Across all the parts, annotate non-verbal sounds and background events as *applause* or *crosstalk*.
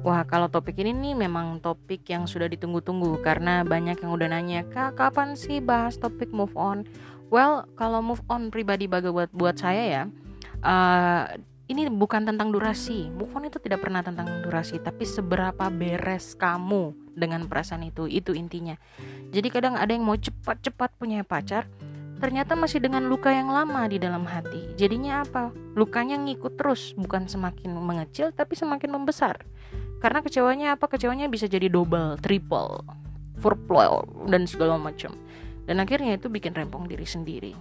Wah, kalau topik ini nih memang topik yang sudah ditunggu-tunggu karena banyak yang udah nanya, "Kak, kapan sih bahas topik move on?" Well, kalau move on pribadi bagi buat buat saya ya, uh, ini bukan tentang durasi. Move on itu tidak pernah tentang durasi, tapi seberapa beres kamu dengan perasaan itu, itu intinya. Jadi kadang ada yang mau cepat-cepat punya pacar, ternyata masih dengan luka yang lama di dalam hati. Jadinya apa? Lukanya ngikut terus, bukan semakin mengecil tapi semakin membesar karena kecewanya apa? Kecewanya bisa jadi double triple fourple dan segala macam. Dan akhirnya itu bikin rempong diri sendiri.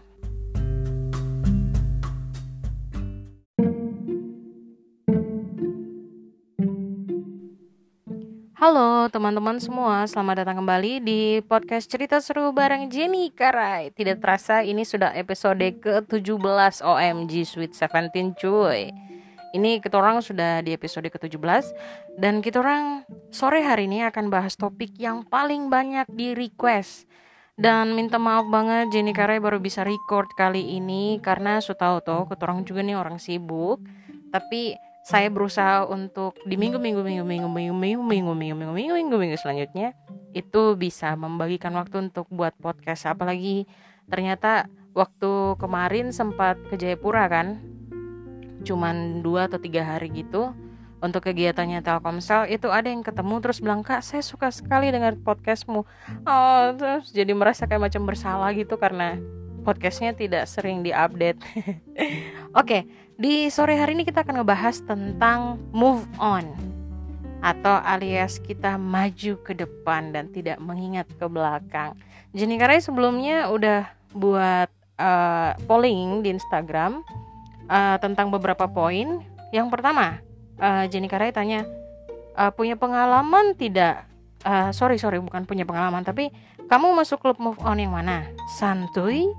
Halo teman-teman semua, selamat datang kembali di podcast cerita seru bareng Jenny Karai. Tidak terasa ini sudah episode ke-17 OMG Sweet Seventeen cuy ini kita orang sudah di episode ke-17 dan kita orang sore hari ini akan bahas topik yang paling banyak di request. Dan minta maaf banget Jenny Kare baru bisa record kali ini karena su tahu kita orang juga nih orang sibuk. Tapi saya berusaha untuk di minggu minggu minggu minggu minggu minggu minggu minggu minggu minggu minggu minggu selanjutnya itu bisa membagikan waktu untuk buat podcast apalagi ternyata waktu kemarin sempat ke Jayapura kan cuman dua atau tiga hari gitu untuk kegiatannya Telkomsel itu ada yang ketemu terus bilang kak saya suka sekali dengar podcastmu. Oh terus jadi merasa kayak macam bersalah gitu karena podcastnya tidak sering diupdate. *laughs* Oke okay, di sore hari ini kita akan ngebahas tentang move on atau alias kita maju ke depan dan tidak mengingat ke belakang. Jenny Karai sebelumnya udah buat uh, polling di Instagram uh, tentang beberapa poin. Yang pertama, uh, Jenny Karai tanya, uh, punya pengalaman tidak? Uh, sorry sorry bukan punya pengalaman, tapi kamu masuk klub move on yang mana? Santuy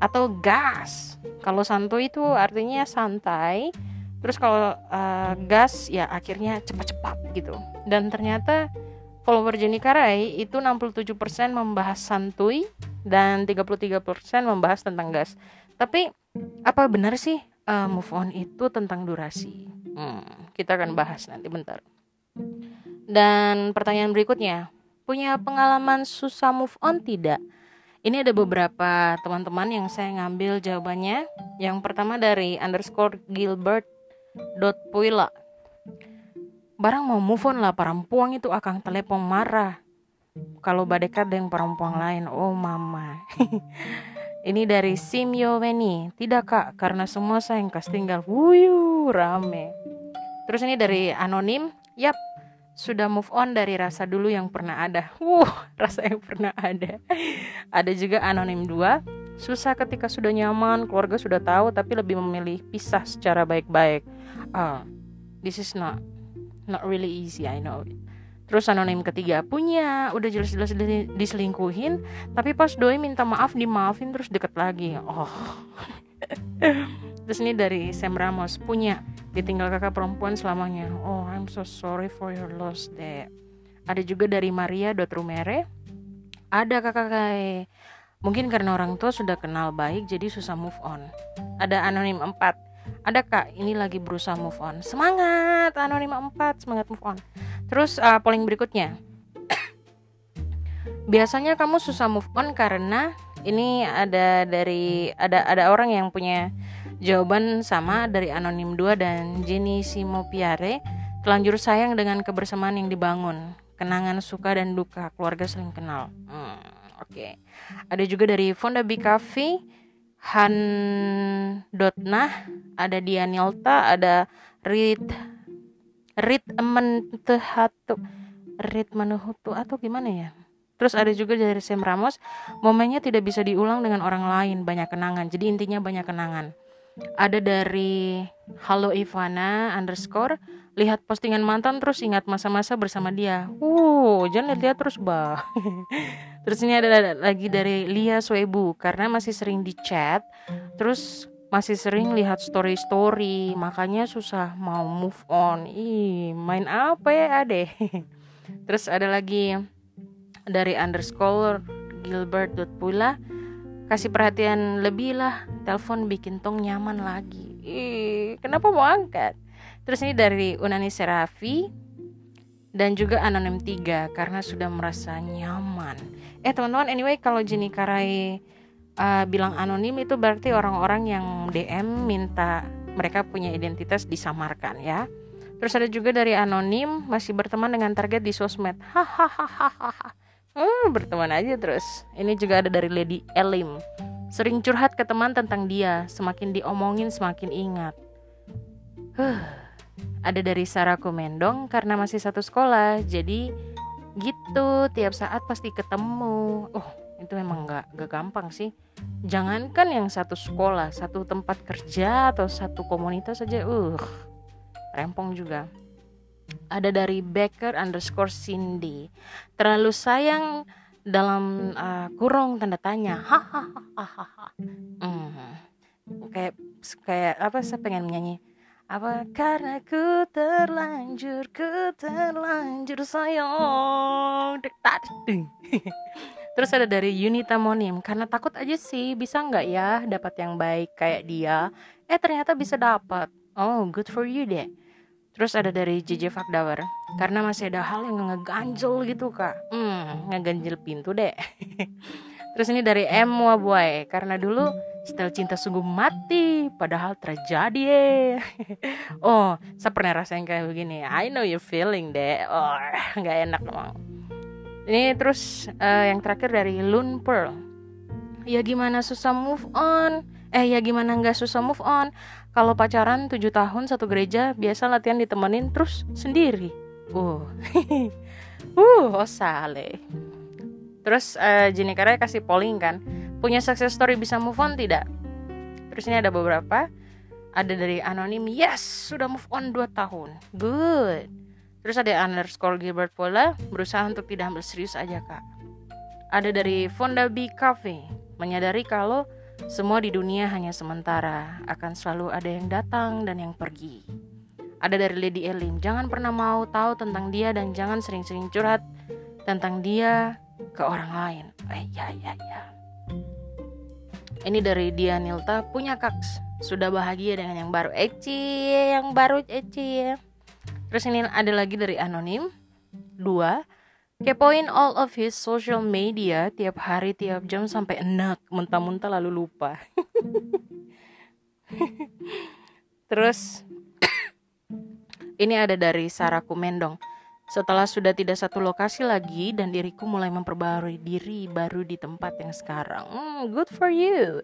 atau gas? Kalau santuy itu artinya santai. Terus kalau uh, gas ya akhirnya cepat-cepat gitu. Dan ternyata follower Jenny Karai itu 67% membahas santuy dan 33% membahas tentang gas. Tapi apa benar sih uh, move on itu tentang durasi. Hmm, kita akan bahas nanti bentar. Dan pertanyaan berikutnya, punya pengalaman susah move on tidak? Ini ada beberapa teman-teman yang saya ngambil jawabannya. Yang pertama dari underscore Gilbert dot puila. Barang mau move on lah perempuan itu akan telepon marah. Kalau badekat dengan perempuan lain, oh mama. *laughs* Ini dari Simyo Weni. Tidak kak, karena semua saya yang kas tinggal. Wuyu, rame. Terus ini dari Anonim. Yap, sudah move on dari rasa dulu yang pernah ada. Wuh, *laughs* rasa yang pernah ada. ada juga Anonim 2. Susah ketika sudah nyaman, keluarga sudah tahu, tapi lebih memilih pisah secara baik-baik. Uh, this is not not really easy, I know. Terus anonim ketiga punya, udah jelas-jelas diselingkuhin, tapi pas doi minta maaf dimaafin terus deket lagi. Oh. Terus ini dari Sam Ramos punya ditinggal kakak perempuan selamanya. Oh, I'm so sorry for your loss, deh. Ada juga dari Maria Rumere. Ada kakak kayak mungkin karena orang tua sudah kenal baik jadi susah move on. Ada anonim 4 ada kak. Ini lagi berusaha move on. Semangat anonim 4 semangat move on. Terus uh, polling berikutnya. *clears throat* Biasanya kamu susah move on karena ini ada dari ada ada orang yang punya jawaban sama dari anonim 2 dan Jenny Simopiare. Telanjur sayang dengan kebersamaan yang dibangun. Kenangan suka dan duka. Keluarga saling kenal. Hmm, oke. Okay. ada juga dari Fonda Bikavi Han Dotnah, ada Dianilta, ada Rit Rit Mentehatu, Rit Manuhutu atau gimana ya? Terus ada juga dari Sam Ramos, momennya tidak bisa diulang dengan orang lain, banyak kenangan. Jadi intinya banyak kenangan. Ada dari Halo Ivana underscore, lihat postingan mantan terus ingat masa-masa bersama dia. Uh, jangan lihat terus bah. *laughs* Terus ini ada lagi dari Lia Swebu karena masih sering di chat, terus masih sering lihat story story, makanya susah mau move on. Ih, main apa ya ade? *laughs* Terus ada lagi dari underscore Gilbert Pula kasih perhatian lebih lah, telepon bikin tong nyaman lagi. Ih, kenapa mau angkat? Terus ini dari Unani Serafi dan juga anonim 3 karena sudah merasa nyaman. Eh teman-teman, anyway kalau Jenny Karai uh, bilang anonim itu berarti orang-orang yang DM minta mereka punya identitas disamarkan ya. Terus ada juga dari anonim masih berteman dengan target di sosmed. Hahaha. Hmm, berteman aja terus. Ini juga ada dari Lady Elim. Sering curhat ke teman tentang dia, semakin diomongin semakin ingat. Huh ada dari Sarah Komendong karena masih satu sekolah jadi gitu tiap saat pasti ketemu oh itu memang nggak nggak gampang sih. Jangankan yang satu sekolah satu tempat kerja atau satu komunitas saja uh rempong juga. Ada dari Baker underscore Cindy. Terlalu sayang dalam uh, kurung tanda tanya. Hahaha hmm. kayak kayak apa saya pengen menyanyi apa karena ku terlanjur, ku terlanjur sayang *laughs* Terus ada dari Unita Monim Karena takut aja sih Bisa nggak ya dapat yang baik kayak dia? Eh ternyata bisa dapat. Oh good for you deh. Terus ada dari JJ Fakdawar Karena masih ada hal yang ngeganjel gitu kak. Hmm ngeganjel pintu deh. *laughs* Terus ini dari M Wabuai. Karena dulu Setel cinta sungguh mati, padahal terjadi *laughs* oh, saya pernah rasain kayak begini. I know you feeling deh. Oh, nggak enak emang. Ini terus uh, yang terakhir dari Lun Pearl. Ya gimana susah move on? Eh ya gimana nggak susah move on? Kalau pacaran 7 tahun satu gereja biasa latihan ditemenin terus sendiri. Uh, *laughs* uh, oh sale. Terus uh, Jenny Kara kasih polling kan Punya success story bisa move on tidak? Terus ini ada beberapa. Ada dari anonim, yes, sudah move on 2 tahun. Good. Terus ada underscore Gilbert Pola, berusaha untuk tidak ambil serius aja kak. Ada dari Fonda B Cafe, menyadari kalau semua di dunia hanya sementara, akan selalu ada yang datang dan yang pergi. Ada dari Lady Elim, jangan pernah mau tahu tentang dia dan jangan sering-sering curhat tentang dia ke orang lain. Eh, ya, ya, ya. Ini dari Dia Nilta punya kaks sudah bahagia dengan yang baru Eci yang baru Eci terus ini ada lagi dari anonim dua kepoin all of his social media tiap hari tiap jam sampai enak muntah-muntah lalu lupa *laughs* terus ini ada dari Sarah Kumendong setelah sudah tidak satu lokasi lagi dan diriku mulai memperbarui diri baru di tempat yang sekarang. Hmm, good for you.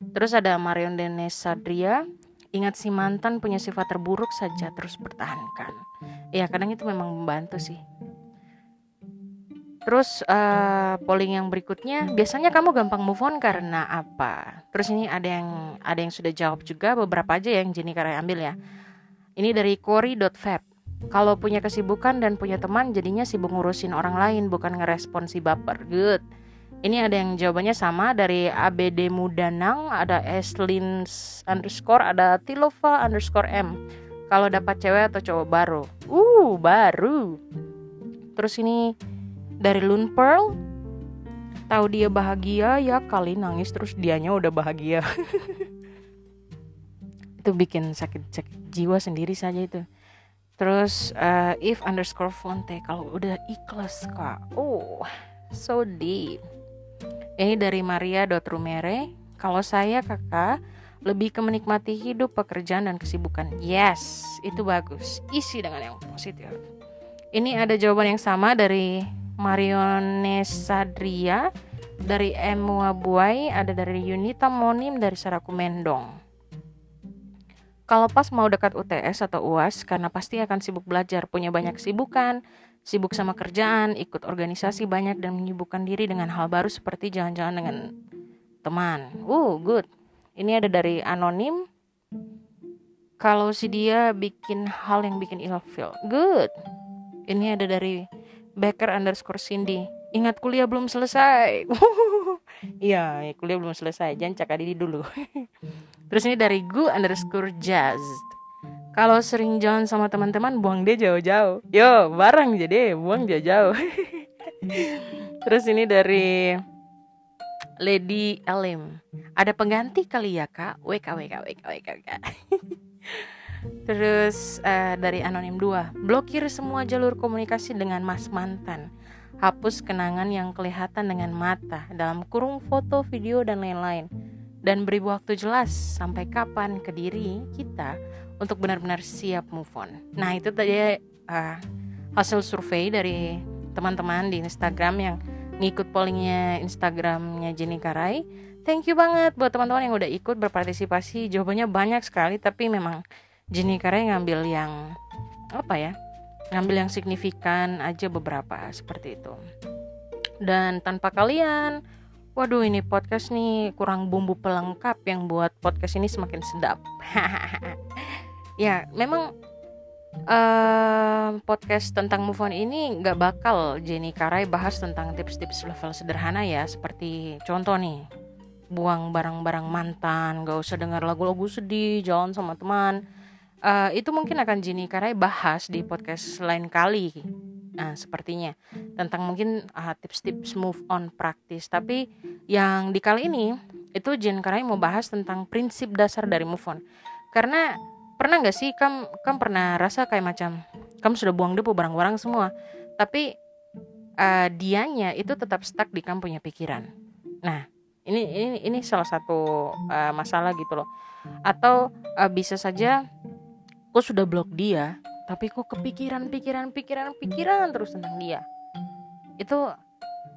Terus ada Marion Denes Sadria. Ingat si mantan punya sifat terburuk saja terus bertahankan. Ya kadang itu memang membantu sih. Terus uh, polling yang berikutnya, biasanya kamu gampang move on karena apa? Terus ini ada yang ada yang sudah jawab juga beberapa aja yang Jenny Karai ambil ya. Ini dari Cory.fab. Kalau punya kesibukan dan punya teman jadinya sibuk ngurusin orang lain bukan ngerespon si baper. Good. Ini ada yang jawabannya sama dari ABD Mudanang, ada Eslin underscore, ada Tilova underscore M. Kalau dapat cewek atau cowok baru, uh baru. Terus ini dari Lun Pearl, tahu dia bahagia ya kali nangis terus dianya udah bahagia. *laughs* itu bikin sakit sakit jiwa sendiri saja itu. Terus uh, if underscore fonte kalau udah ikhlas kak, oh so deep. Ini dari Maria Rumere. Kalau saya kakak lebih ke menikmati hidup, pekerjaan dan kesibukan. Yes, itu bagus. Isi dengan yang positif. Ini ada jawaban yang sama dari Marione Sadria, dari Emua Buai, ada dari Yunita Monim, dari Saraku Mendong. Kalau pas mau dekat UTS atau UAS, karena pasti akan sibuk belajar, punya banyak kesibukan, sibuk sama kerjaan, ikut organisasi banyak dan menyibukkan diri dengan hal baru seperti jalan-jalan dengan teman. Uh, good. Ini ada dari anonim. Kalau si dia bikin hal yang bikin ilfil, good. Ini ada dari Baker underscore Cindy. Ingat kuliah belum selesai. *laughs* Iya, kuliah belum selesai. Jangan cakap diri dulu. *laughs* Terus ini dari gu underscore jazz. Kalau sering jalan sama teman-teman, buang dia jauh-jauh. Yo, bareng jadi buang jauh-jauh. *laughs* Terus ini dari Lady Elim. Ada pengganti kali ya kak? WK WK WK WK. WK. *laughs* Terus uh, dari anonim 2 Blokir semua jalur komunikasi dengan mas mantan Hapus kenangan yang kelihatan dengan mata Dalam kurung foto, video, dan lain-lain Dan beri waktu jelas sampai kapan ke diri kita Untuk benar-benar siap move on Nah itu tadi uh, hasil survei dari teman-teman di Instagram yang ngikut pollingnya Instagramnya Jenny Karai Thank you banget buat teman-teman yang udah ikut berpartisipasi. Jawabannya banyak sekali, tapi memang Jenny Karai ngambil yang apa ya? Ngambil yang signifikan aja beberapa seperti itu. Dan tanpa kalian, waduh ini podcast nih kurang bumbu pelengkap yang buat podcast ini semakin sedap. *laughs* ya, memang uh, podcast tentang move on ini nggak bakal Jenny Karai bahas tentang tips-tips level sederhana ya seperti contoh nih buang barang-barang mantan gak usah dengar lagu-lagu sedih jalan sama teman uh, itu mungkin akan Jenny Karai bahas di podcast lain kali. Nah sepertinya. Tentang mungkin uh, tips-tips move on praktis. Tapi yang di kali ini itu Jen Karai mau bahas tentang prinsip dasar dari move on. Karena pernah nggak sih kamu kamu pernah rasa kayak macam kamu sudah buang debu barang-barang semua tapi uh, dianya itu tetap stuck di kamu punya pikiran? Nah ini ini ini salah satu uh, masalah gitu loh. Atau uh, bisa saja kok sudah blok dia tapi kok kepikiran pikiran pikiran pikiran terus tentang dia. Itu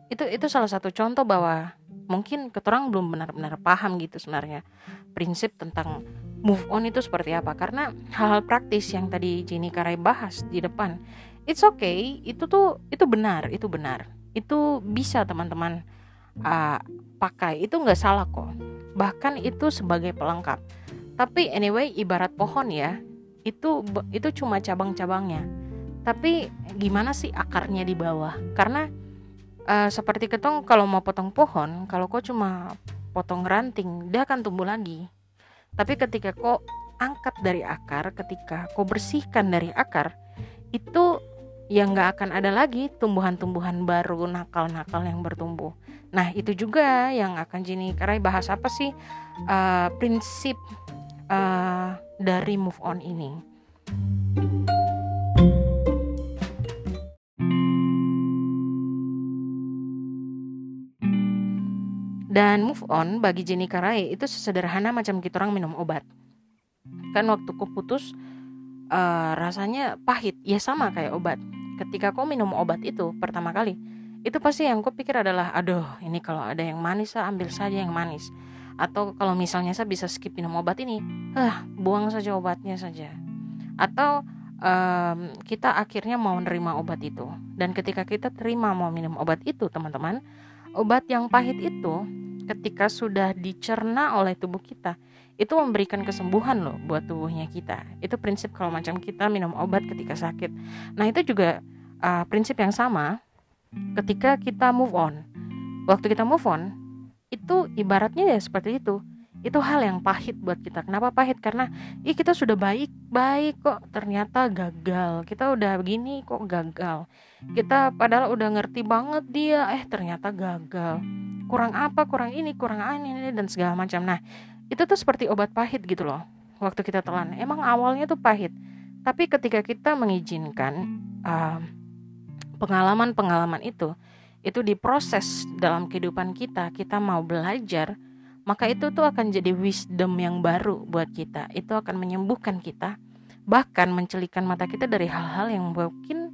itu itu salah satu contoh bahwa mungkin keterang belum benar-benar paham gitu sebenarnya prinsip tentang move on itu seperti apa. Karena hal-hal praktis yang tadi Jenny Karai bahas di depan it's okay itu tuh itu benar itu benar. Itu bisa teman-teman uh, pakai. Itu nggak salah kok. Bahkan itu sebagai pelengkap. Tapi anyway ibarat pohon ya itu itu cuma cabang-cabangnya. Tapi gimana sih akarnya di bawah? Karena uh, seperti ketong kalau mau potong pohon kalau kok cuma potong ranting dia akan tumbuh lagi. Tapi ketika kok angkat dari akar ketika kau bersihkan dari akar itu yang nggak akan ada lagi tumbuhan-tumbuhan baru nakal-nakal yang bertumbuh. Nah itu juga yang akan Jenny Karai bahas apa sih? Uh, prinsip uh, dari move on ini. Dan move on bagi Jenny Karai itu sesederhana macam kita orang minum obat. Kan waktu ku putus uh, rasanya pahit, ya sama kayak obat ketika kau minum obat itu pertama kali itu pasti yang kau pikir adalah aduh ini kalau ada yang manis ambil saja yang manis atau kalau misalnya saya bisa skip minum obat ini ah buang saja obatnya saja atau um, kita akhirnya mau menerima obat itu dan ketika kita terima mau minum obat itu teman-teman obat yang pahit itu ketika sudah dicerna oleh tubuh kita itu memberikan kesembuhan loh buat tubuhnya kita. Itu prinsip kalau macam kita minum obat ketika sakit. Nah itu juga uh, prinsip yang sama ketika kita move on. Waktu kita move on itu ibaratnya ya seperti itu. Itu hal yang pahit buat kita. Kenapa pahit? Karena ih kita sudah baik baik kok ternyata gagal. Kita udah begini kok gagal. Kita padahal udah ngerti banget dia eh ternyata gagal. Kurang apa? Kurang ini, kurang ini dan segala macam. Nah itu tuh seperti obat pahit gitu loh waktu kita telan emang awalnya tuh pahit tapi ketika kita mengizinkan pengalaman-pengalaman uh, itu itu diproses dalam kehidupan kita kita mau belajar maka itu tuh akan jadi wisdom yang baru buat kita. Itu akan menyembuhkan kita bahkan mencelikan mata kita dari hal-hal yang mungkin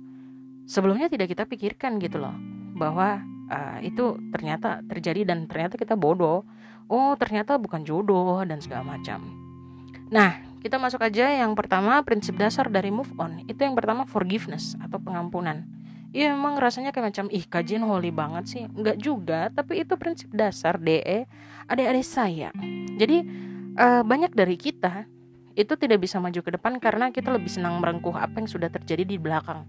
sebelumnya tidak kita pikirkan gitu loh. Bahwa uh, itu ternyata terjadi dan ternyata kita bodoh. Oh ternyata bukan jodoh dan segala macam. Nah kita masuk aja yang pertama prinsip dasar dari move on. Itu yang pertama forgiveness atau pengampunan Iya emang rasanya kayak macam ih kajian holy banget sih. Enggak juga tapi itu prinsip dasar DE adik-adik saya. Jadi uh, banyak dari kita itu tidak bisa maju ke depan karena kita lebih senang merengkuh apa yang sudah terjadi di belakang.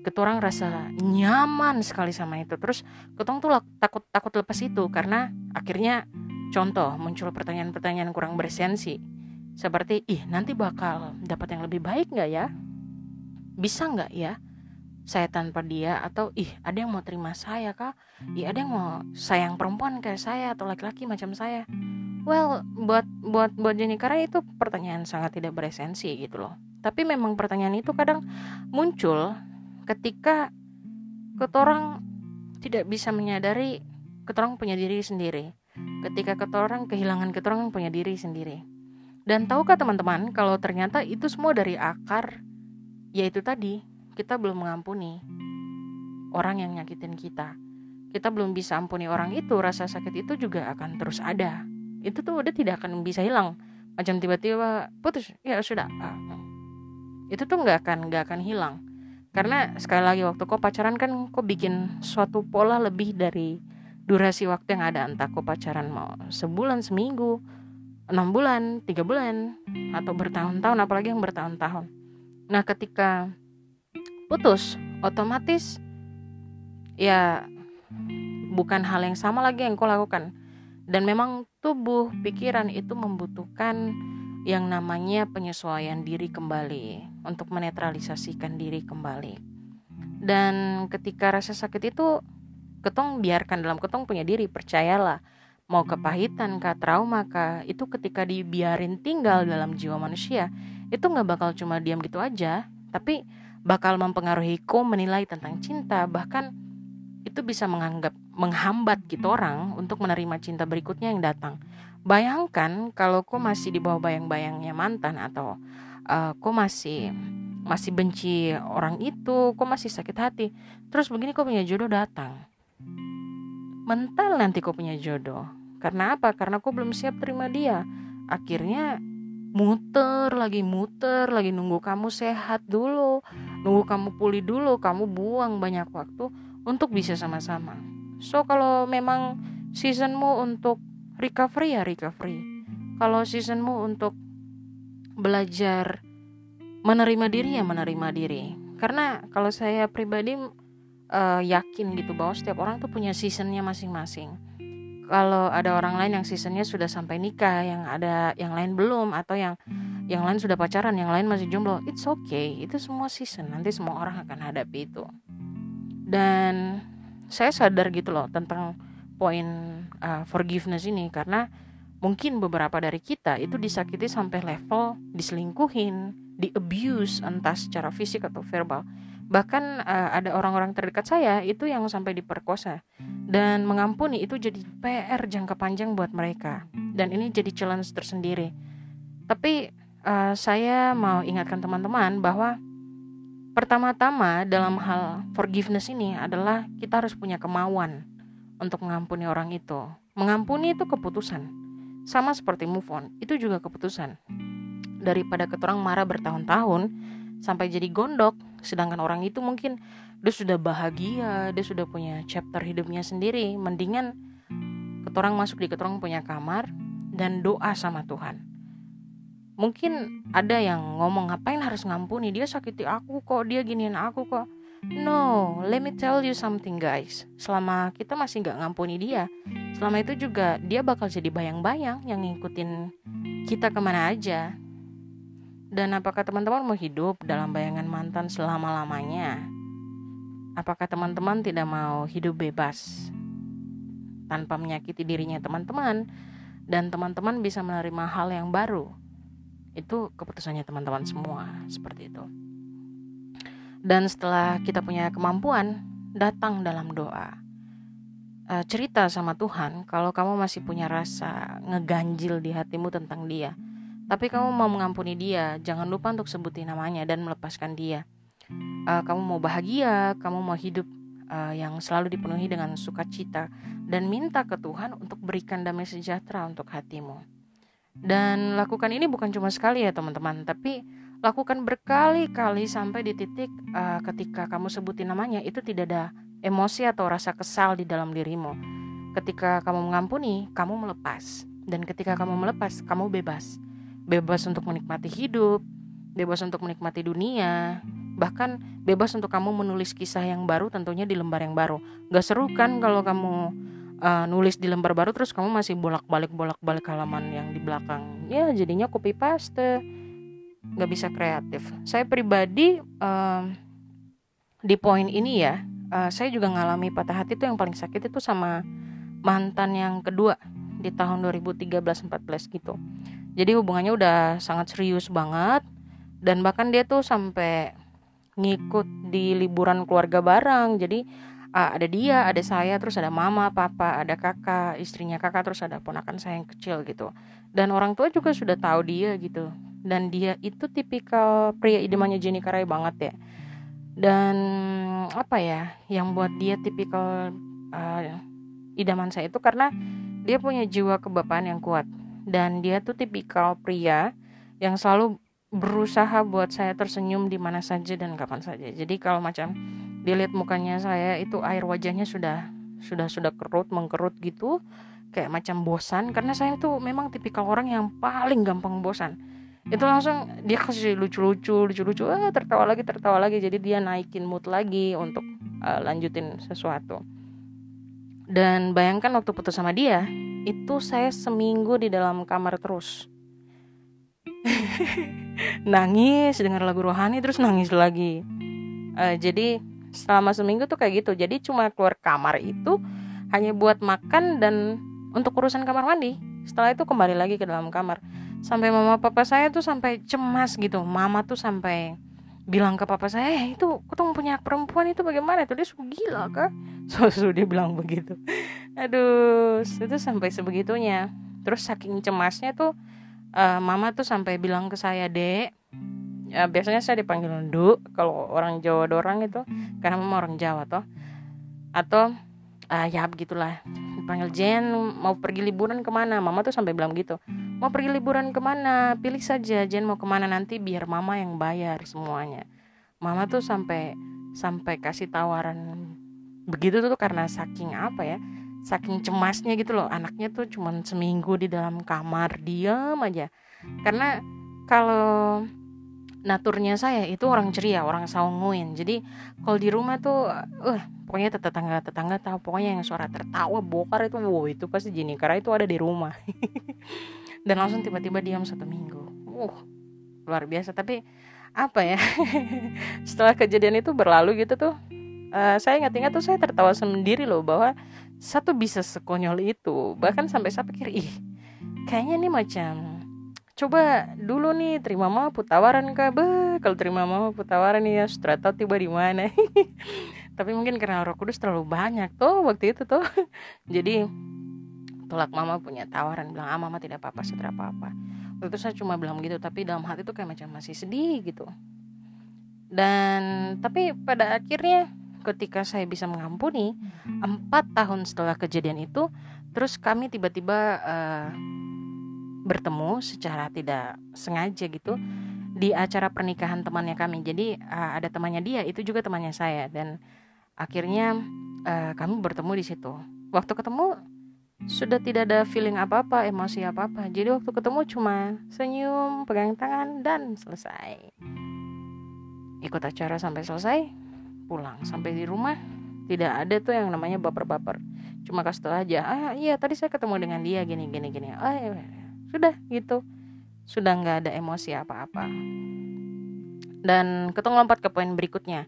Keturang rasa nyaman sekali sama itu. Terus ketong tuh takut takut lepas itu karena akhirnya contoh muncul pertanyaan-pertanyaan kurang bersensi. Seperti ih nanti bakal dapat yang lebih baik nggak ya? Bisa nggak ya saya tanpa dia atau ih ada yang mau terima saya kah ih ada yang mau sayang perempuan kayak saya atau laki-laki macam saya? Well buat buat buat Jenny karena itu pertanyaan sangat tidak beresensi gitu loh. Tapi memang pertanyaan itu kadang muncul ketika ketorang tidak bisa menyadari ketorang punya diri sendiri. Ketika ketorang kehilangan ketorang punya diri sendiri. Dan tahukah teman-teman kalau ternyata itu semua dari akar yaitu tadi kita belum mengampuni orang yang nyakitin kita. Kita belum bisa ampuni orang itu rasa sakit itu juga akan terus ada. Itu tuh udah tidak akan bisa hilang. Macam tiba-tiba putus ya sudah ah, itu tuh nggak akan nggak akan hilang. Karena sekali lagi waktu kau pacaran kan kau bikin suatu pola lebih dari durasi waktu yang ada. Entah kau pacaran mau sebulan seminggu enam bulan tiga bulan atau bertahun-tahun apalagi yang bertahun-tahun. Nah ketika putus otomatis ya bukan hal yang sama lagi yang kau lakukan dan memang tubuh pikiran itu membutuhkan yang namanya penyesuaian diri kembali untuk menetralisasikan diri kembali. Dan ketika rasa sakit itu ketong biarkan dalam ketong punya diri, percayalah. Mau kepahitan kah, trauma kah, itu ketika dibiarin tinggal dalam jiwa manusia, itu nggak bakal cuma diam gitu aja, tapi bakal mempengaruhi ko menilai tentang cinta, bahkan itu bisa menganggap menghambat gitu orang untuk menerima cinta berikutnya yang datang. Bayangkan kalau kau masih di bawah bayang-bayangnya mantan atau uh, kau masih masih benci orang itu, kau masih sakit hati. Terus begini kau punya jodoh datang. Mental nanti kau punya jodoh. Karena apa? Karena kau belum siap terima dia. Akhirnya muter lagi muter lagi nunggu kamu sehat dulu nunggu kamu pulih dulu kamu buang banyak waktu untuk bisa sama-sama. So kalau memang seasonmu untuk recovery ya recovery. Kalau seasonmu untuk belajar menerima diri ya menerima diri. Karena kalau saya pribadi uh, yakin gitu bahwa setiap orang tuh punya seasonnya masing-masing. Kalau ada orang lain yang seasonnya sudah sampai nikah yang ada yang lain belum atau yang yang lain sudah pacaran yang lain masih jomblo it's okay itu semua season nanti semua orang akan hadapi itu dan saya sadar gitu loh tentang poin uh, forgiveness ini karena mungkin beberapa dari kita itu disakiti sampai level diselingkuhin, di abuse entah secara fisik atau verbal. Bahkan uh, ada orang-orang terdekat saya itu yang sampai diperkosa. Dan mengampuni itu jadi PR jangka panjang buat mereka. Dan ini jadi challenge tersendiri. Tapi uh, saya mau ingatkan teman-teman bahwa pertama-tama dalam hal forgiveness ini adalah kita harus punya kemauan untuk mengampuni orang itu. Mengampuni itu keputusan. Sama seperti move on, itu juga keputusan. Daripada keturang marah bertahun-tahun sampai jadi gondok, sedangkan orang itu mungkin dia sudah bahagia, dia sudah punya chapter hidupnya sendiri, mendingan keturang masuk di keturang punya kamar dan doa sama Tuhan. Mungkin ada yang ngomong ngapain harus ngampuni dia sakiti aku kok, dia giniin aku kok No, let me tell you something guys. Selama kita masih nggak ngampuni dia, selama itu juga dia bakal jadi bayang-bayang yang ngikutin kita ke mana aja. Dan apakah teman-teman mau hidup dalam bayangan mantan selama-lamanya? Apakah teman-teman tidak mau hidup bebas tanpa menyakiti dirinya teman-teman dan teman-teman bisa menerima hal yang baru? Itu keputusannya teman-teman semua, seperti itu. Dan setelah kita punya kemampuan, datang dalam doa. E, cerita sama Tuhan kalau kamu masih punya rasa ngeganjil di hatimu tentang dia. Tapi kamu mau mengampuni dia, jangan lupa untuk sebutin namanya dan melepaskan dia. E, kamu mau bahagia, kamu mau hidup e, yang selalu dipenuhi dengan sukacita dan minta ke Tuhan untuk berikan damai sejahtera untuk hatimu. Dan lakukan ini bukan cuma sekali ya teman-teman, tapi lakukan berkali-kali sampai di titik uh, ketika kamu sebutin namanya itu tidak ada emosi atau rasa kesal di dalam dirimu. Ketika kamu mengampuni, kamu melepas. Dan ketika kamu melepas, kamu bebas. Bebas untuk menikmati hidup, bebas untuk menikmati dunia, bahkan bebas untuk kamu menulis kisah yang baru tentunya di lembar yang baru. Gak seru kan kalau kamu uh, nulis di lembar baru terus kamu masih bolak-balik bolak-balik halaman yang di belakang. Ya jadinya copy paste nggak bisa kreatif. Saya pribadi um, di poin ini ya, uh, saya juga ngalami patah hati itu yang paling sakit itu sama mantan yang kedua di tahun 2013-14 gitu jadi hubungannya udah sangat serius banget dan bahkan dia tuh sampai ngikut di liburan keluarga bareng jadi uh, ada dia ada saya terus ada mama papa ada kakak istrinya kakak terus ada ponakan saya yang kecil gitu. Dan orang tua juga sudah tahu dia gitu. Dan dia itu tipikal pria idamannya Jenny Karai banget ya. Dan apa ya yang buat dia tipikal uh, idaman saya itu karena dia punya jiwa kebapaan yang kuat. Dan dia tuh tipikal pria yang selalu berusaha buat saya tersenyum di mana saja dan kapan saja. Jadi kalau macam dilihat mukanya saya itu air wajahnya sudah sudah sudah kerut mengkerut gitu. Kayak macam bosan. Karena saya tuh memang tipikal orang yang paling gampang bosan. Itu langsung dia kasih lucu-lucu lucu-lucu. Ah, tertawa lagi tertawa lagi. Jadi dia naikin mood lagi untuk uh, lanjutin sesuatu. Dan bayangkan waktu putus sama dia itu saya seminggu di dalam kamar terus. *laughs* Nangis dengar lagu rohani terus nangis lagi. Uh, jadi selama seminggu tuh kayak gitu. Jadi cuma keluar kamar itu hanya buat makan dan untuk urusan kamar mandi. Setelah itu kembali lagi ke dalam kamar. Sampai mama papa saya tuh sampai cemas gitu. Mama tuh sampai bilang ke papa saya eh, itu ketemu punya perempuan itu bagaimana? Itu dia suka gila kah? *laughs* So, so dia bilang begitu. Aduh itu sampai sebegitunya. Terus saking cemasnya tuh uh, mama tuh sampai bilang ke saya dek ya, biasanya saya dipanggil Ndu kalau orang Jawa dorang itu. Karena mama orang Jawa toh. Atau uh, ya begitulah. Dipanggil Jen mau pergi liburan ke mana? Mama tuh sampai bilang gitu. Mau pergi liburan ke mana? Pilih saja Jen mau ke mana nanti biar mama yang bayar semuanya. Mama tuh sampai sampai kasih tawaran begitu tuh karena saking apa ya saking cemasnya gitu loh. Anaknya tuh cuman seminggu di dalam kamar diam aja. Karena kalau naturnya saya itu orang ceria orang saunguin jadi kalau di rumah tuh uh pokoknya tetangga tetangga tahu pokoknya yang suara tertawa bokar itu wow itu pasti Jenny karena itu ada di rumah. *laughs* Dan langsung tiba-tiba diam satu minggu. Uh luar biasa. Tapi apa ya? *laughs* Setelah kejadian itu berlalu gitu tuh uh, saya ingat-ingat tuh saya tertawa sendiri loh bahwa satu bisa sekonyol itu. Bahkan sampai saya pikir ih kayaknya ini macam coba dulu nih terima mau tawaran kah? Be kalau terima mau tawaran ya strata tiba di mana? *laughs* Tapi mungkin karena roh kudus terlalu banyak tuh waktu itu tuh *laughs* jadi tolak mama punya tawaran bilang ah mama tidak apa-apa tidak apa-apa. Waktu itu saya cuma bilang gitu tapi dalam hati itu kayak macam masih sedih gitu. Dan tapi pada akhirnya ketika saya bisa mengampuni empat tahun setelah kejadian itu terus kami tiba-tiba uh, bertemu secara tidak sengaja gitu di acara pernikahan temannya kami jadi uh, ada temannya dia itu juga temannya saya dan akhirnya uh, kami bertemu di situ waktu ketemu sudah tidak ada feeling apa-apa, emosi apa-apa. Jadi waktu ketemu cuma senyum, pegang tangan dan selesai. Ikut acara sampai selesai, pulang. Sampai di rumah tidak ada tuh yang namanya baper-baper. Cuma kasih tau aja, ah iya tadi saya ketemu dengan dia gini gini gini. Oh iya, sudah gitu. Sudah nggak ada emosi apa-apa. Dan ketemu lompat ke poin berikutnya.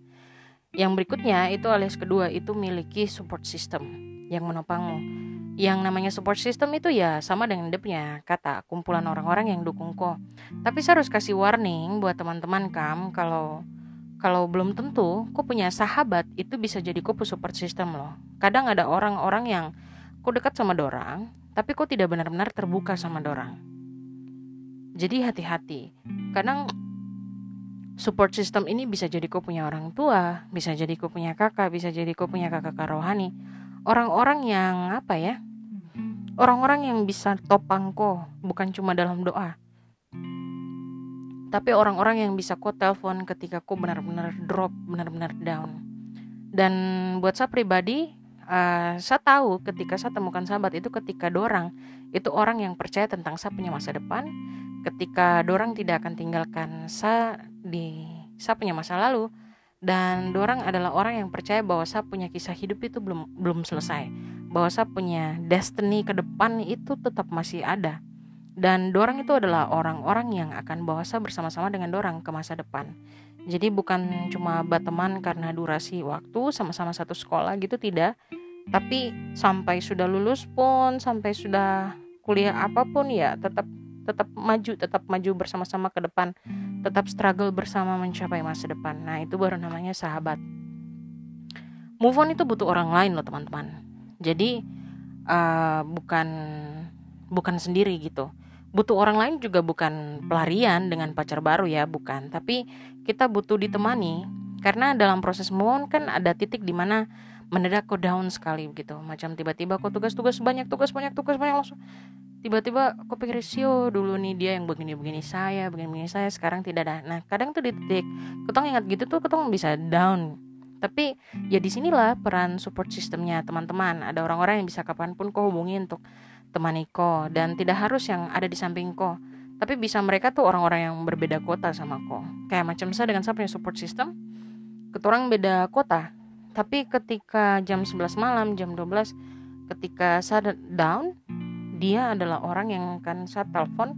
Yang berikutnya itu alias kedua itu miliki support system yang menopangmu yang namanya support system itu ya sama dengan dia punya kata kumpulan orang-orang yang dukung kok. Tapi saya harus kasih warning buat teman-teman kam kalau kalau belum tentu kok punya sahabat itu bisa jadi kok support system loh. Kadang ada orang-orang yang kok dekat sama dorang, tapi kok tidak benar-benar terbuka sama dorang. Jadi hati-hati. Kadang support system ini bisa jadi kok punya orang tua, bisa jadi kok punya kakak, bisa jadi kok punya kakak rohani. Orang-orang yang apa ya? orang-orang yang bisa topang kok bukan cuma dalam doa tapi orang-orang yang bisa kok telepon ketika kok benar-benar drop benar-benar down dan buat saya pribadi uh, saya tahu ketika saya temukan sahabat itu ketika dorang itu orang yang percaya tentang saya punya masa depan. Ketika dorang tidak akan tinggalkan saya di saya punya masa lalu. Dan dorang adalah orang yang percaya bahwa saya punya kisah hidup itu belum belum selesai. Bahwa saya punya destiny ke depan itu tetap masih ada. Dan dorang itu adalah orang-orang yang akan bawa saya bersama-sama dengan dorang ke masa depan. Jadi bukan cuma berteman karena durasi waktu sama-sama satu sekolah gitu tidak tapi sampai sudah lulus pun sampai sudah kuliah apa pun ya tetap tetap maju tetap maju bersama-sama ke depan. Tetap struggle bersama mencapai masa depan. Nah itu baru namanya sahabat. Move on itu butuh orang lain loh teman-teman. Jadi uh, bukan bukan sendiri gitu. Butuh orang lain juga bukan pelarian dengan pacar baru ya bukan. Tapi kita butuh ditemani. Karena dalam proses move on kan ada titik di mana mendadak kok down sekali gitu macam tiba-tiba kok tugas-tugas banyak tugas banyak tugas banyak langsung tiba-tiba kok pikir sio dulu nih dia yang begini-begini saya begini-begini saya sekarang tidak ada. Nah kadang tuh di titik ketong ingat gitu tuh ketong bisa down. Tapi ya di sinilah peran support sistemnya teman-teman. Ada orang-orang yang bisa kapan pun kok hubungi untuk temani ko dan tidak harus yang ada di samping ko tapi bisa mereka tuh orang-orang yang berbeda kota sama ko kayak macam saya dengan saya punya support system keturang beda kota tapi ketika jam 11 malam, jam 12 ketika saya down, dia adalah orang yang akan saya telepon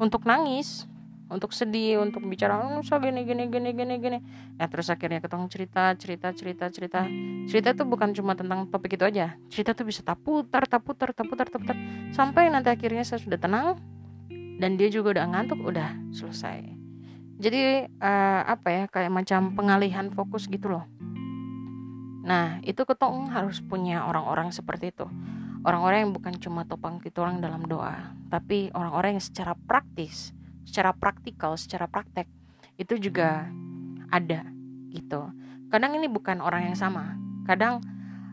untuk nangis, untuk sedih, untuk bicara, oh, saya gini gini gini gini gini. Nah terus akhirnya ketemu cerita, cerita, cerita, cerita. Cerita itu bukan cuma tentang topik itu aja. Cerita tuh bisa taputar, taputar, taputar, taputar, sampai nanti akhirnya saya sudah tenang dan dia juga udah ngantuk, udah selesai. Jadi uh, apa ya kayak macam pengalihan fokus gitu loh Nah, itu ketong harus punya orang-orang seperti itu. Orang-orang yang bukan cuma topang orang dalam doa, tapi orang-orang yang secara praktis, secara praktikal, secara praktek itu juga ada gitu. Kadang ini bukan orang yang sama, kadang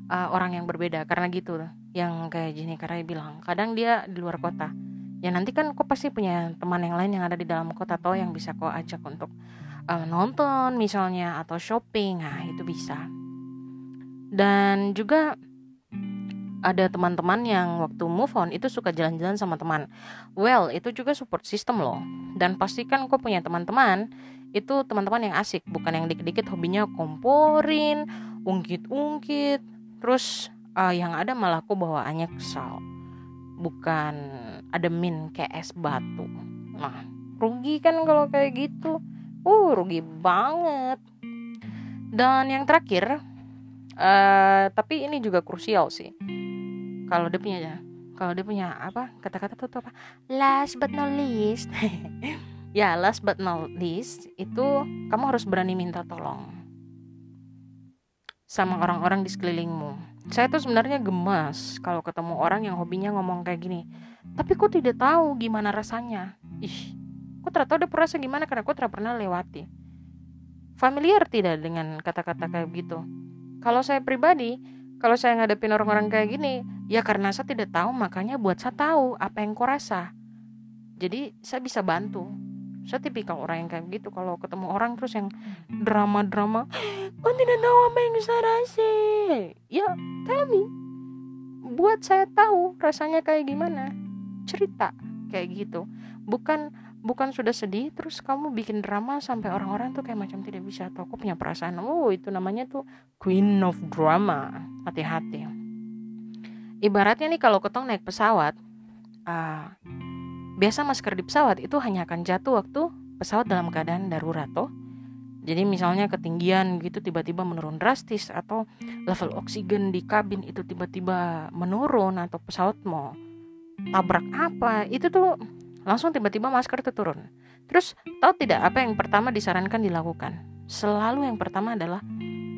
uh, orang yang berbeda karena gitu. Yang kayak Jenny Karai bilang, kadang dia di luar kota. Ya nanti kan kok pasti punya teman yang lain yang ada di dalam kota atau yang bisa kok ajak untuk uh, nonton misalnya atau shopping. Nah, itu bisa dan juga ada teman-teman yang waktu move on itu suka jalan-jalan sama teman. Well, itu juga support system loh. Dan pastikan kok punya teman-teman itu teman-teman yang asik, bukan yang dikit-dikit hobinya komporin, ungkit-ungkit. Terus uh, yang ada malah kok bawaannya kesal. Bukan ada min kayak es batu. Nah, rugi kan kalau kayak gitu. Uh, rugi banget. Dan yang terakhir, uh, tapi ini juga krusial sih. Kalau dia punya kalau dia punya apa kata-kata tuh apa? Last but not least. *laughs* Ya last but not least itu kamu harus berani minta tolong sama orang-orang di sekelilingmu. Saya tuh sebenarnya gemas kalau ketemu orang yang hobinya ngomong kayak gini. Tapi kok tidak tahu gimana rasanya. Ih kok tahu dia perasa gimana karena kok pernah lewati. Familiar tidak dengan kata-kata kayak gitu kalau saya pribadi, kalau saya ngadepin orang-orang kayak gini, ya karena saya tidak tahu, makanya buat saya tahu apa yang kau rasa. Jadi saya bisa bantu. Saya tipikal orang yang kayak gitu. Kalau ketemu orang terus yang drama-drama, *gasps* kau tidak tahu apa yang saya rasa. Ya, tell me. Buat saya tahu rasanya kayak gimana. Cerita kayak gitu. Bukan bukan sudah sedih terus kamu bikin drama sampai orang-orang tuh kayak macam tidak bisa atau aku punya perasaan oh itu namanya tuh queen of drama. Hati-hati. Ibaratnya nih kalau ketong naik pesawat uh, biasa masker di pesawat itu hanya akan jatuh waktu pesawat dalam keadaan darurat toh. Jadi misalnya ketinggian gitu tiba-tiba menurun drastis atau level oksigen di kabin itu tiba-tiba menurun atau pesawat mau tabrak apa itu tuh langsung tiba-tiba masker itu turun. Terus tahu tidak apa yang pertama disarankan dilakukan? Selalu yang pertama adalah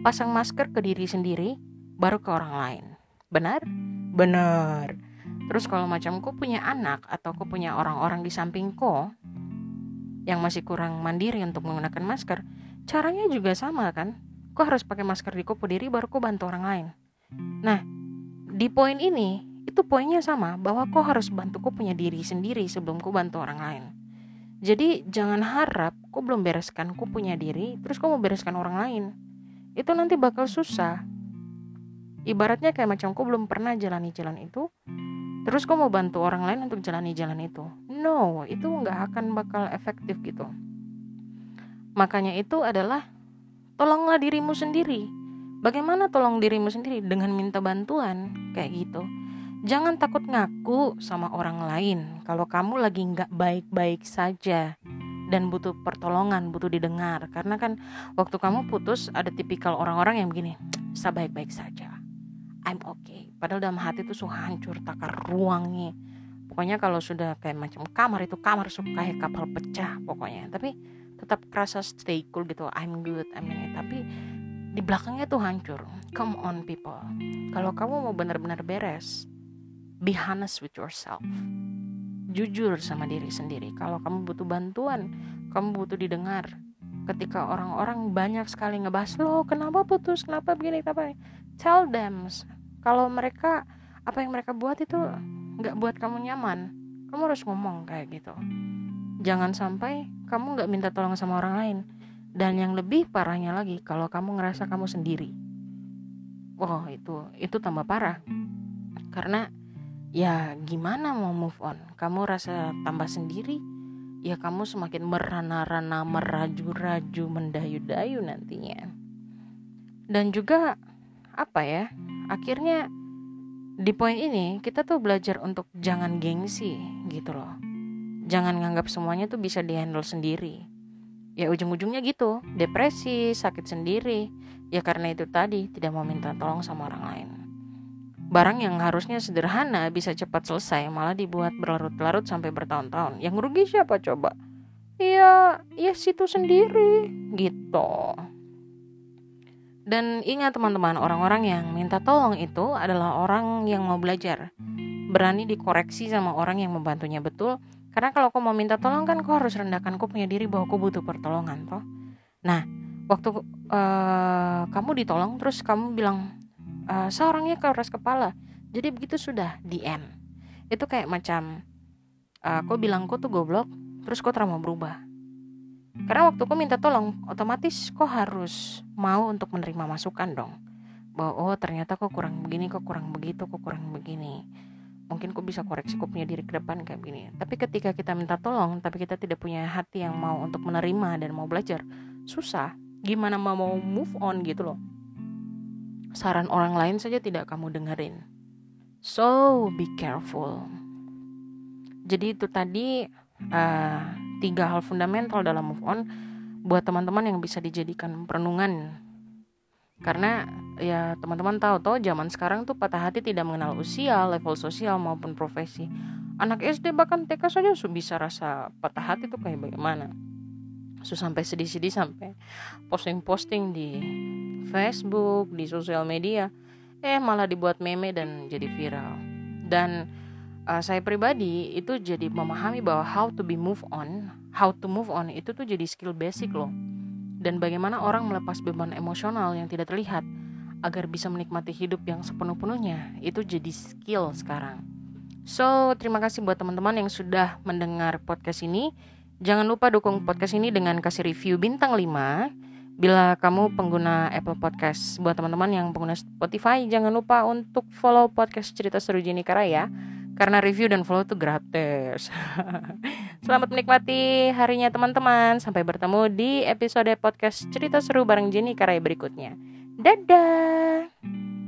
pasang masker ke diri sendiri, baru ke orang lain. Benar? Benar. Terus kalau macam kau punya anak atau kau punya orang-orang di samping kau yang masih kurang mandiri untuk menggunakan masker, caranya juga sama kan? Kau harus pakai masker di kupu diri baru kau bantu orang lain. Nah, di poin ini itu poinnya sama bahwa kau harus bantu kau punya diri sendiri sebelum kau bantu orang lain. Jadi jangan harap kau belum bereskan kau punya diri terus kau mau bereskan orang lain. Itu nanti bakal susah. Ibaratnya kayak macam kau belum pernah jalani jalan itu terus kau mau bantu orang lain untuk jalani jalan itu. No itu nggak akan bakal efektif gitu. Makanya itu adalah tolonglah dirimu sendiri. Bagaimana tolong dirimu sendiri? Dengan minta bantuan kayak gitu Jangan takut ngaku sama orang lain kalau kamu lagi nggak baik-baik saja dan butuh pertolongan, butuh didengar. Karena kan waktu kamu putus ada tipikal orang-orang yang begini, saya baik-baik saja. I'm okay. Padahal dalam hati tuh suka hancur takar ruangnya pokoknya kalau sudah kayak macam kamar itu kamar suka kayak kapal pecah pokoknya. Tapi tetap kerasa stay cool gitu I'm good I'm ini tapi di belakangnya tuh hancur. Come on people. Kalau kamu mau benar-benar beres be honest with yourself. Jujur sama diri sendiri. Kalau kamu butuh bantuan kamu butuh didengar. Ketika orang-orang banyak sekali ngebahas lo kenapa putus? Kenapa begini? Kenapa tell them. Kalau mereka apa yang mereka buat itu nggak buat kamu nyaman. Kamu harus ngomong kayak gitu. Jangan sampai kamu nggak minta tolong sama orang lain. Dan yang lebih parahnya lagi kalau kamu ngerasa kamu sendiri. Wow itu itu tambah parah. Karena ya gimana mau move on kamu rasa tambah sendiri ya kamu semakin merana-rana, meraju-raju, mendayu-dayu nantinya. Dan juga apa ya? Akhirnya di poin ini kita tuh belajar untuk jangan gengsi gitu loh. Jangan nganggap semuanya tuh bisa dihandle sendiri. Ya ujung-ujungnya gitu, depresi, sakit sendiri. Ya karena itu tadi tidak mau minta tolong sama orang lain. Barang yang harusnya sederhana bisa cepat selesai malah dibuat berlarut-larut sampai bertahun-tahun. Yang rugi siapa coba? Ya, ya situ sendiri gitu. Dan ingat teman-teman, orang-orang yang minta tolong itu adalah orang yang mau belajar. Berani dikoreksi sama orang yang membantunya betul. Karena kalau kau mau minta tolong kan kau harus rendahkan kau punya diri bahwa kau butuh pertolongan toh. Nah, waktu uh, kamu ditolong terus kamu bilang uh, seorangnya keras kepala. Jadi begitu sudah di end itu kayak macam uh, kau bilang kau tuh goblok terus kau mau berubah. Karena waktu kau minta tolong otomatis kau harus mau untuk menerima masukan dong. Bahwa oh ternyata kau kurang begini kau kurang begitu kau kurang begini. Mungkin kau bisa koreksi kau punya diri ke depan kayak begini. Tapi ketika kita minta tolong tapi kita tidak punya hati yang mau untuk menerima dan mau belajar susah. Gimana mau move on gitu loh saran orang lain saja tidak kamu dengerin. So be careful. Jadi itu tadi uh, tiga hal fundamental dalam move on buat teman-teman yang bisa dijadikan perenungan. Karena ya teman-teman tahu toh zaman sekarang tuh patah hati tidak mengenal usia, level sosial maupun profesi. Anak SD bahkan TK saja bisa rasa patah hati tuh kayak bagaimana. So sampai sedih-sedih sampai posting-posting di Facebook, di sosial media, eh malah dibuat meme dan jadi viral. Dan uh, saya pribadi itu jadi memahami bahwa how to be move on, how to move on itu tuh jadi skill basic loh. Dan bagaimana orang melepas beban emosional yang tidak terlihat agar bisa menikmati hidup yang sepenuh-penuhnya itu jadi skill sekarang. So, terima kasih buat teman-teman yang sudah mendengar podcast ini. Jangan lupa dukung podcast ini dengan kasih review bintang 5 Bila kamu pengguna Apple Podcast, buat teman-teman yang pengguna Spotify, jangan lupa untuk follow podcast cerita seru Jenny Karaya karena review dan follow itu gratis. *laughs* Selamat menikmati harinya teman-teman. Sampai bertemu di episode podcast cerita seru bareng Jenny Karaya berikutnya. Dadah.